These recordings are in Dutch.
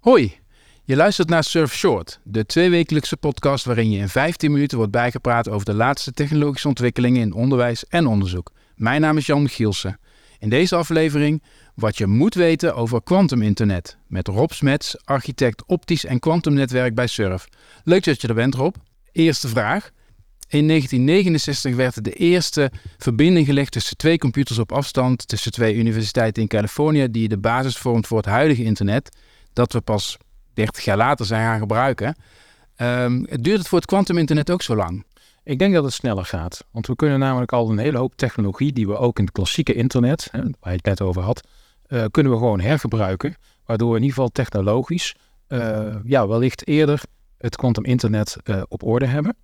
Hoi, je luistert naar Surf Short, de tweewekelijkse podcast waarin je in 15 minuten wordt bijgepraat over de laatste technologische ontwikkelingen in onderwijs en onderzoek. Mijn naam is Jan Gielsen. In deze aflevering wat je moet weten over kwantuminternet met Rob Smets, architect optisch en kwantumnetwerk bij Surf. Leuk dat je er bent Rob. Eerste vraag. In 1969 werd de eerste verbinding gelegd tussen twee computers op afstand tussen twee universiteiten in Californië die de basis vormt voor het huidige internet dat we pas 30 jaar later zijn gaan gebruiken. Um, duurt het voor het kwantuminternet ook zo lang? Ik denk dat het sneller gaat. Want we kunnen namelijk al een hele hoop technologie die we ook in het klassieke internet, hè, waar je het net over had, uh, kunnen we gewoon hergebruiken. Waardoor we in ieder geval technologisch uh, ja, wellicht eerder het kwantuminternet uh, op orde hebben.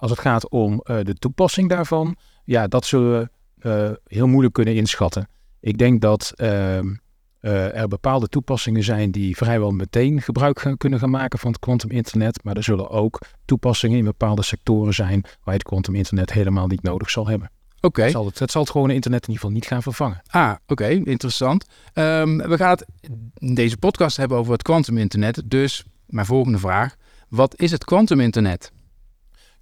Als het gaat om de toepassing daarvan, ja, dat zullen we heel moeilijk kunnen inschatten. Ik denk dat ehm, uh, er bepaalde toepassingen zijn die vrijwel meteen gebruik gaan, kunnen gaan maken van het quantum internet. Maar er zullen ook toepassingen in bepaalde sectoren zijn waar je het quantum internet helemaal niet nodig zal hebben. Oké. Het, zal het, het zal het gewone internet in ieder geval niet gaan vervangen. Ah, oké. Interessant. Um, we gaan het in deze podcast hebben over het quantum internet. Dus mijn volgende vraag. Wat is het quantum internet?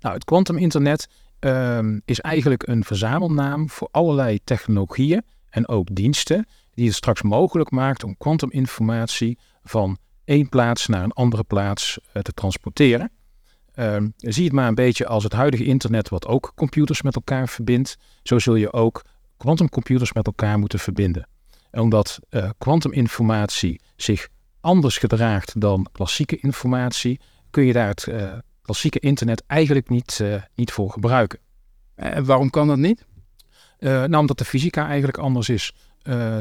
Nou, het quantum internet um, is eigenlijk een verzamelnaam voor allerlei technologieën en ook diensten die het straks mogelijk maakt om kwantuminformatie van één plaats naar een andere plaats uh, te transporteren. Uh, zie het maar een beetje als het huidige internet, wat ook computers met elkaar verbindt. Zo zul je ook kwantumcomputers met elkaar moeten verbinden. En omdat eh, kwantuminformatie zich anders gedraagt dan klassieke informatie, kun je daar het uh, klassieke internet eigenlijk niet, niet voor gebruiken. En waarom kan dat niet? nou, omdat de fysica eigenlijk anders is.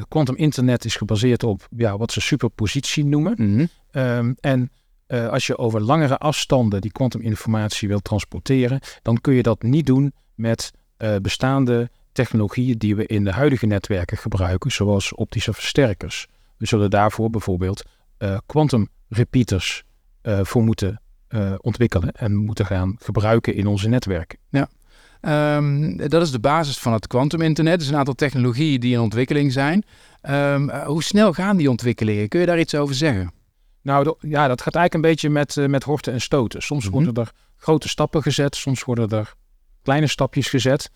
Quantum internet is gebaseerd op ja, wat ze superpositie noemen. Mm -hmm. um, en als je over langere afstanden die kwantuminformatie wilt transporteren, dan kun je dat niet doen met bestaande technologieën die we in de huidige netwerken gebruiken, zoals optische versterkers. We zullen daarvoor bijvoorbeeld quantum repeaters voor moeten ontwikkelen en moeten gaan gebruiken in onze netwerken. Ja. Um, dat is de basis van het kwantuminternet. Er zijn een aantal technologieën die in ontwikkeling zijn. Um, hoe snel gaan die ontwikkelingen? Kun je daar iets over zeggen? Nou ja, dat gaat eigenlijk een beetje met, uh, met horten en stoten. Soms mm -hmm. worden er grote stappen gezet, soms worden er kleine stapjes gezet.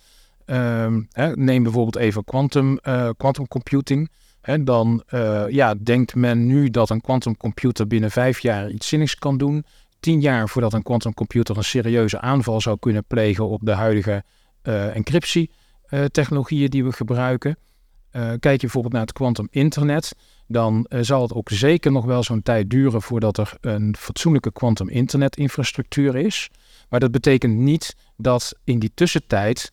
Um, hè, neem bijvoorbeeld even quantum, uh, quantum computing. Hè, dan uh, ja, denkt men nu dat een quantumcomputer binnen vijf jaar iets zinnigs kan doen tien jaar voordat een quantumcomputer een serieuze aanval zou kunnen plegen op de huidige uh, encryptietechnologieën die we gebruiken. Uh, kijk je bijvoorbeeld naar het quantum internet, dan uh, zal het ook zeker nog wel zo'n tijd duren voordat er een fatsoenlijke quantum internet infrastructuur is. Maar dat betekent niet dat in die tussentijd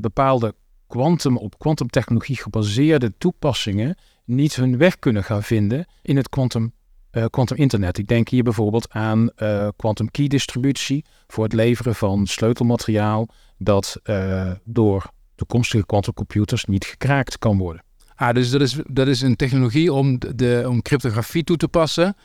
bepaalde quantum op kwantumtechnologie gebaseerde toepassingen niet hun weg kunnen gaan vinden in het quantum quantum uh, internet. Ik denk hier bijvoorbeeld aan uh, quantum key distributie voor het leveren van sleutelmateriaal dat uh, door toekomstige quantumcomputers niet gekraakt kan worden. Ah, dus dat is, dat is een technologie om, de, om cryptografie toe te passen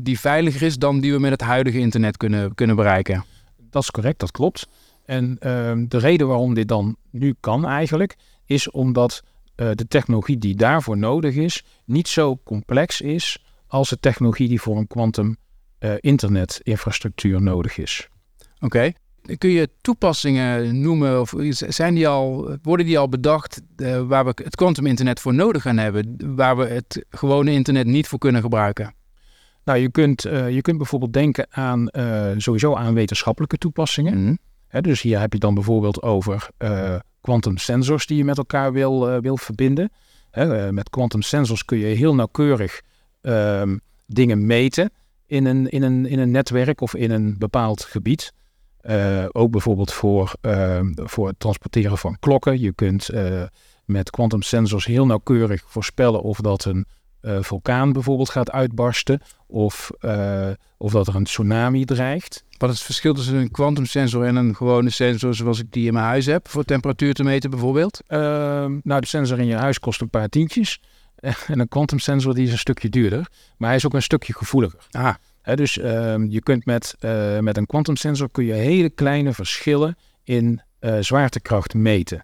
die veiliger is dan die we met het huidige internet kunnen, kunnen bereiken. Dat is correct, dat klopt. En ehm, de reden waarom dit dan nu kan eigenlijk, is omdat de technologie die daarvoor nodig is, niet zo complex is als de technologie die voor een quantum uh, internetinfrastructuur nodig is. Oké. Okay. Kun je toepassingen noemen of zijn die al, worden die al bedacht uh, waar we het quantum internet voor nodig gaan hebben, waar we het gewone internet niet voor kunnen gebruiken? Nou, je kunt, uh, je kunt bijvoorbeeld denken aan sowieso aan wetenschappelijke toepassingen. Mm. Hè, dus hier heb je dan bijvoorbeeld over quantum sensors die je met elkaar wil, wil verbinden. Met quantum sensors kun je heel nauwkeurig um, dingen meten in een, in, een, in een netwerk of in een bepaald gebied. Uh, ook bijvoorbeeld voor, uh, voor het transporteren van klokken. Je kunt uh, met quantum sensors heel nauwkeurig voorspellen of dat een vulkaan bijvoorbeeld gaat uitbarsten of, of dat er een tsunami dreigt. Wat is het verschil tussen een quantum sensor en een gewone sensor zoals ik die in mijn huis heb voor temperatuur te meten bijvoorbeeld? Ehm, nou, de sensor in je huis kost een paar tientjes. En een quantum sensor die is een stukje duurder, maar hij is ook een stukje gevoeliger. Ah. He, dus uh, je kunt met, uh, met een quantum sensor kun je hele kleine verschillen in zwaartekracht meten,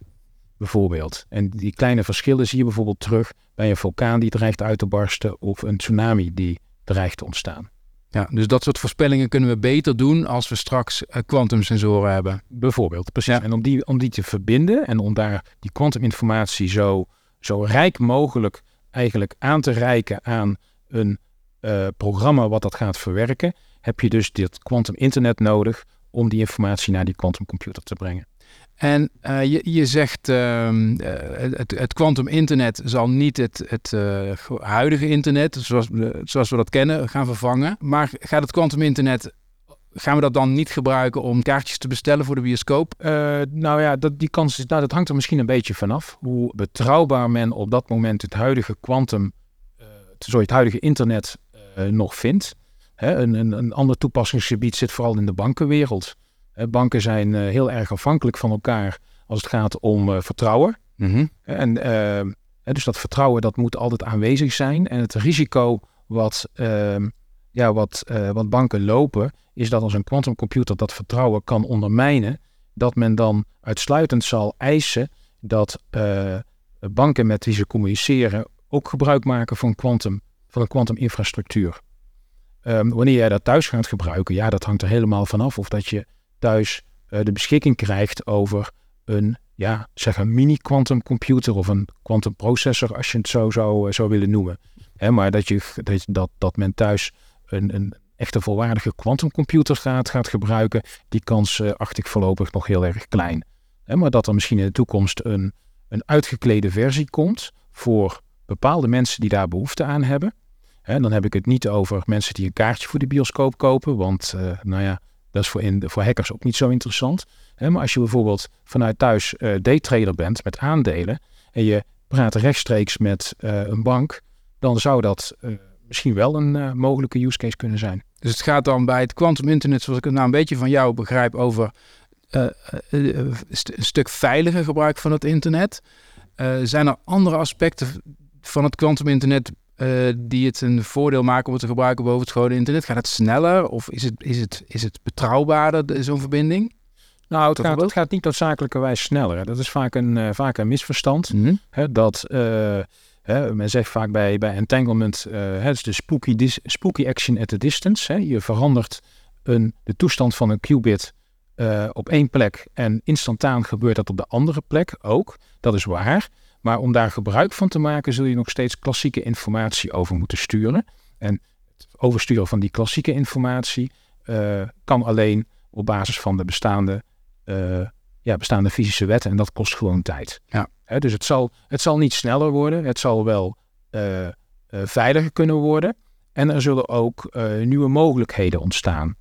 bijvoorbeeld. En die kleine verschillen zie je bijvoorbeeld terug bij een vulkaan die dreigt uit te barsten of een tsunami die dreigt te ontstaan. Ja, dus dat soort voorspellingen kunnen we beter doen als we straks kwantumsensoren hebben. Bijvoorbeeld, precies. En om die, om die te verbinden en om daar die kwantuminformatie zo, zo rijk mogelijk eigenlijk aan te reiken aan een uh, programma wat dat gaat verwerken, heb je dus dit quantum internet nodig om die informatie naar die quantumcomputer te brengen. En uh, je, je zegt uh, het, quantum internet zal niet het, het huidige internet, zoals, zoals we dat kennen, gaan vervangen. Maar gaat het quantum internet, gaan we dat dan niet gebruiken om kaartjes te bestellen voor de bioscoop? nou ja, dat, die kans is, nou, dat hangt er misschien een beetje vanaf. Hoe betrouwbaar men op dat moment het huidige quantum, sorry, het huidige internet nog vindt. Hè, een, een, een ander toepassingsgebied zit vooral in de bankenwereld. banken zijn eh, heel erg afhankelijk van elkaar als het gaat om eh, vertrouwen. Mhm. En ehm, dus dat vertrouwen dat moet altijd aanwezig zijn. En het risico wat, ehm, ja, wat, eh, wat banken lopen, is dat als een quantumcomputer dat vertrouwen kan ondermijnen, dat men dan uitsluitend zal eisen dat banken met wie ze communiceren ook gebruik maken van, quantum, van een quantuminfrastructuur. Ehm, wanneer jij dat thuis gaat gebruiken, ja, dat hangt er helemaal vanaf of dat je thuis uh, de beschikking krijgt over een, ja, zeg een mini-quantum computer of een quantum processor, als je het zo zou, uh, zou willen noemen. Maar dat, je, dat, dat men thuis een, een echte volwaardige quantumcomputer gaat, gaat gebruiken, die kans uh, acht ik voorlopig nog heel erg klein. Maar dat er misschien in de toekomst een, een uitgeklede versie komt voor bepaalde mensen die daar behoefte aan hebben. En dan heb ik het niet over mensen die een kaartje voor de bioscoop kopen, want uh, nou ja, dat is voor, in, voor hackers ook niet zo interessant. maar als je bijvoorbeeld vanuit thuis uh, daytrader bent met aandelen en je praat rechtstreeks met een bank, dan zou dat misschien wel een mogelijke use case kunnen zijn. Dus het gaat dan bij het quantum internet, zoals ik het nou een beetje van jou begrijp, over een stuk veiliger gebruik van het internet. zijn er andere aspecten van het quantum internet uh, die het een voordeel maken om het te gebruiken boven het gewone internet? Gaat het sneller of is het, is het, is het betrouwbaarder, zo'n verbinding? Nou, het gaat, het gaat, niet noodzakelijkerwijs sneller. Dat is vaak een, uh, vaak een misverstand. Mm hè, dat, uh, men zegt vaak bij, bij entanglement, het is de spooky, dis, spooky action at a distance. Je verandert een, de toestand van een qubit op één plek en instantaan gebeurt dat op de andere plek ook. Dat is waar. Maar om daar gebruik van te maken, zul je nog steeds klassieke informatie over moeten sturen. En het oversturen van die klassieke informatie uh, kan alleen op basis van de bestaande, ja, bestaande fysische wetten. En dat kost gewoon tijd. Ja. Dus het zal, het zal niet sneller worden. Het zal wel uh, veiliger kunnen worden. En er zullen ook nieuwe mogelijkheden ontstaan.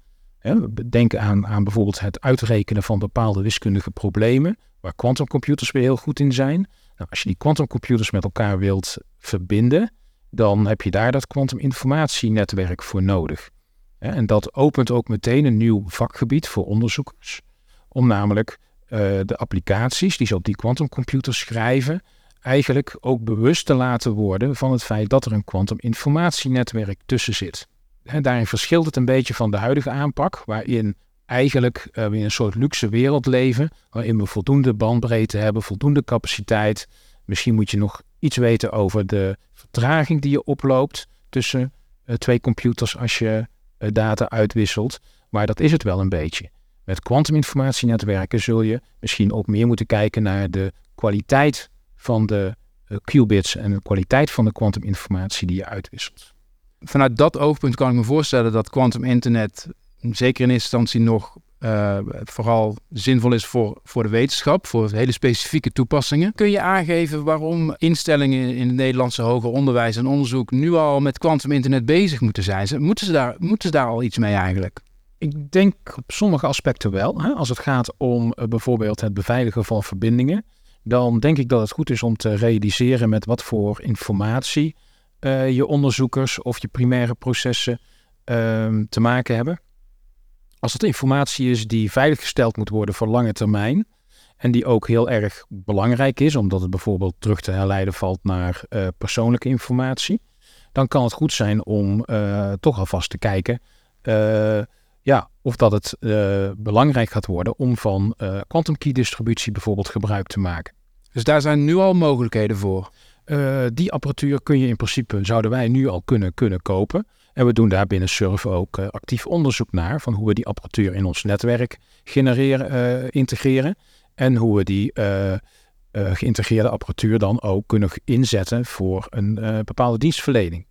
Denk aan, aan bijvoorbeeld het uitrekenen van bepaalde wiskundige problemen, waar quantumcomputers weer heel goed in zijn. Nou, als je die quantumcomputers met elkaar wilt verbinden, dan heb je daar dat kwantuminformatienetwerk voor nodig. En dat opent ook meteen een nieuw vakgebied voor onderzoekers, om namelijk uh, de applicaties die ze op die quantumcomputers schrijven, eigenlijk ook bewust te laten worden van het feit dat er een kwantuminformatienetwerk tussen zit. En daarin verschilt het een beetje van de huidige aanpak, waarin eigenlijk uh, in een soort luxe wereld leven, waarin we voldoende bandbreedte hebben, voldoende capaciteit. Misschien moet je nog iets weten over de vertraging die je oploopt tussen uh, twee computers als je data uitwisselt. Maar dat is het wel een beetje. Met kwantuminformatienetwerken zul je misschien ook meer moeten kijken naar de kwaliteit van de qubits en de kwaliteit van de kwantuminformatie die je uitwisselt. Vanuit dat oogpunt kan ik me voorstellen dat quantum internet zeker in eerste instantie nog uh, vooral zinvol is voor, voor de wetenschap, voor hele specifieke toepassingen. Kun je aangeven waarom instellingen in het Nederlandse hoger onderwijs en onderzoek nu al met quantum internet bezig moeten zijn? Moeten ze daar, moeten ze daar al iets mee eigenlijk? Ik denk op sommige aspecten wel. Hè? Als het gaat om uh, bijvoorbeeld het beveiligen van verbindingen, dan denk ik dat het goed is om te realiseren met wat voor informatie uh, je onderzoekers of je primaire processen ehm, te maken hebben. Als het informatie is die veiliggesteld moet worden voor lange termijn. En die ook heel erg belangrijk is, omdat het bijvoorbeeld terug te herleiden valt naar uh, persoonlijke informatie. Dan kan het goed zijn om toch alvast te kijken. Ja, of dat het belangrijk gaat worden om van quantum key distributie bijvoorbeeld gebruik te maken. Dus daar zijn nu al mogelijkheden voor? die apparatuur kun je in principe, zouden wij nu al kunnen, kunnen kopen. En we doen daar binnen Surf ook actief onderzoek naar van hoe we die apparatuur in ons netwerk genereren, integreren. En hoe we die geïntegreerde apparatuur dan ook kunnen inzetten voor een bepaalde dienstverlening.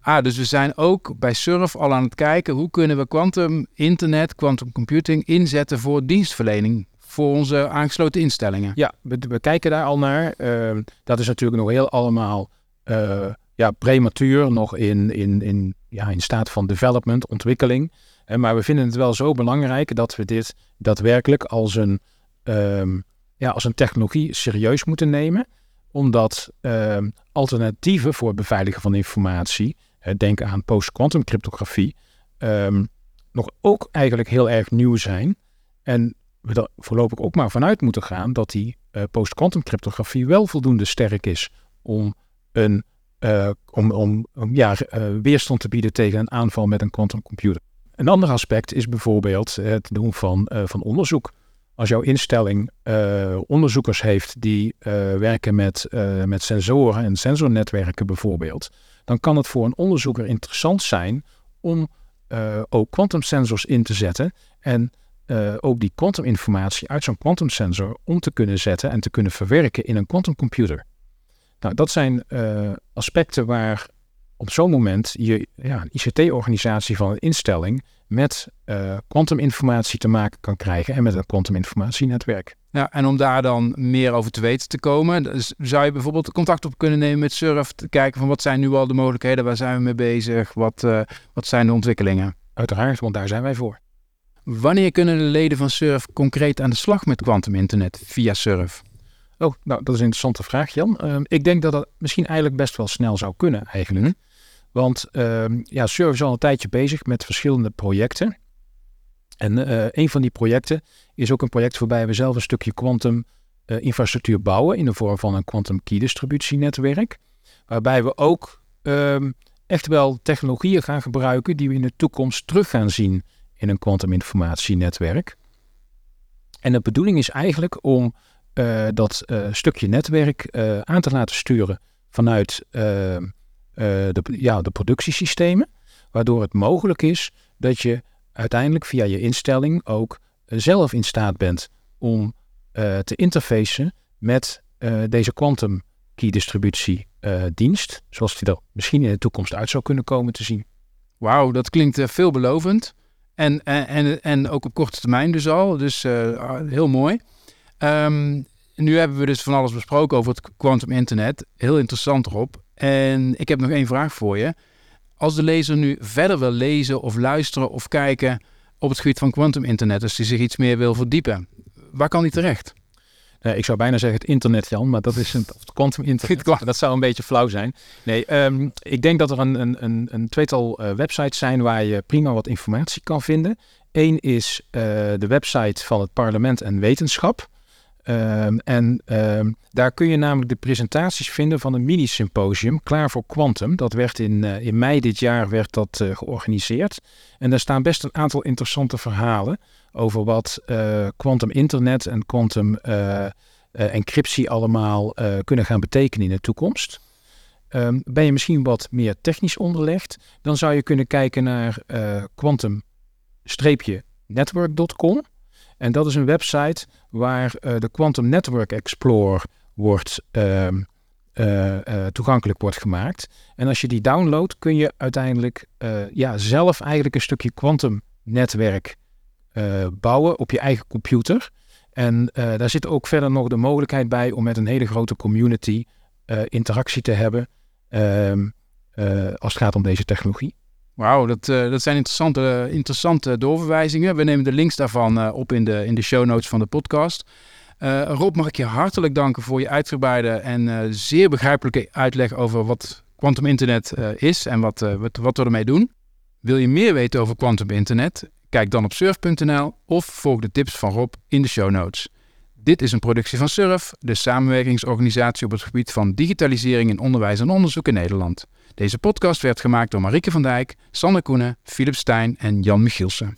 Ah, dus we zijn ook bij Surf al aan het kijken hoe kunnen we quantum internet, quantum computing inzetten voor dienstverlening voor onze aangesloten instellingen. Ja, we, kijken daar al naar. Uh, dat is natuurlijk nog heel allemaal uh, ja, prematuur, nog in, in, in, ja, in staat van development, ontwikkeling. maar we vinden het wel zo belangrijk dat we dit daadwerkelijk als een um, ja, als een technologie serieus moeten nemen, omdat ehm, alternatieven voor het beveiligen van informatie, denk aan post-quantum cryptografie, ehm, nog ook eigenlijk heel erg nieuw zijn. En we er voorlopig ook maar vanuit moeten gaan dat die uh, post-quantum cryptografie wel voldoende sterk is om een uh, om, om, ja, uh, weerstand te bieden tegen een aanval met een quantum computer. Een ander aspect is bijvoorbeeld het doen van, van onderzoek. Als jouw instelling uh, onderzoekers heeft die uh, werken met, uh, met sensoren en sensornetwerken bijvoorbeeld, dan kan het voor een onderzoeker interessant zijn om ook kwantumsensors in te zetten en ook die kwantuminformatie uit zo'n kwantumsensor om te kunnen zetten en te kunnen verwerken in een quantumcomputer. Nou, dat zijn aspecten waar op zo'n moment je ja, een ICT-organisatie van een instelling met kwantuminformatie uh, te maken kan krijgen en met een kwantuminformatienetwerk. Ja, en om daar dan meer over te weten te komen, dus zou je bijvoorbeeld contact op kunnen nemen met Surf, te kijken van wat zijn nu al de mogelijkheden, waar zijn we mee bezig, wat, uh, wat zijn de ontwikkelingen? Uiteraard, want daar zijn wij voor. Wanneer kunnen de leden van Surf concreet aan de slag met kwantuminternet via Surf? Oh, nou, dat is een interessante vraag, Jan. Uh, ik denk dat dat misschien eigenlijk best wel snel zou kunnen, eigenlijk. Want uh, ja, Surf is al een tijdje bezig met verschillende projecten. En uh, een van die projecten is ook een project waarbij we zelf een stukje quantum uh, infrastructuur bouwen in de vorm van een quantum key distributienetwerk. Waarbij we ook um, echt wel technologieën gaan gebruiken die we in de toekomst terug gaan zien in een quantum informatienetwerk. En de bedoeling is eigenlijk om uh, dat stukje netwerk aan te laten sturen vanuit ehm, de, ja, de productiesystemen, waardoor het mogelijk is dat je uiteindelijk via je instelling ook uh, zelf in staat bent om uh, te interfacen met deze quantum key distributie dienst, zoals die er misschien in de toekomst uit zou kunnen komen te zien. Wauw, dat klinkt veelbelovend. En, en, en, ook op korte termijn dus al, dus heel mooi. Um, nu hebben we dus van alles besproken over het quantum internet. Heel interessant erop. En ik heb nog één vraag voor je. Als de lezer nu verder wil lezen of luisteren of kijken op het gebied van quantum internet, dus die zich iets meer wil verdiepen, waar kan die terecht? Uh, ik zou bijna zeggen het internet, Jan, maar dat is een quantum internet. dat zou een beetje flauw zijn. Nee, um, ik denk dat er een, een, een, een tweetal uh, websites zijn waar je prima wat informatie kan vinden. Eén is uh, de website van het Parlement en Wetenschap. Um, en um, daar kun je namelijk de presentaties vinden van een mini-symposium klaar voor Quantum. Dat werd in, uh, in mei dit jaar werd dat, uh, georganiseerd. En daar staan best een aantal interessante verhalen over wat uh, quantum internet en quantum encryptie allemaal kunnen gaan betekenen in de toekomst. Um, ben je misschien wat meer technisch onderlegd, dan zou je kunnen kijken naar quantum-network.com. En dat is een website waar uh, de Quantum Network Explorer wordt, uh, uh, toegankelijk wordt gemaakt. En als je die downloadt, kun je uiteindelijk ja, zelf eigenlijk een stukje quantum netwerk bouwen op je eigen computer. En daar zit ook verder nog de mogelijkheid bij om met een hele grote community interactie te hebben ehm, als het gaat om deze technologie. Wauw, dat, uh, dat zijn interessante, interessante doorverwijzingen. We nemen de links daarvan uh, op in de, in de show notes van de podcast. Uh, Rob, mag ik je hartelijk danken voor je uitgebreide en zeer begrijpelijke uitleg over wat quantum internet is en wat, wat, wat we ermee doen. Wil je meer weten over quantum internet? Kijk dan op surf.nl of volg de tips van Rob in de show notes. Dit is een productie van Surf, de samenwerkingsorganisatie op het gebied van digitalisering in onderwijs en onderzoek in Nederland. Deze podcast werd gemaakt door Marieke van Dijk, Sander Koenen, Philip Stijn en Jan Michielsen.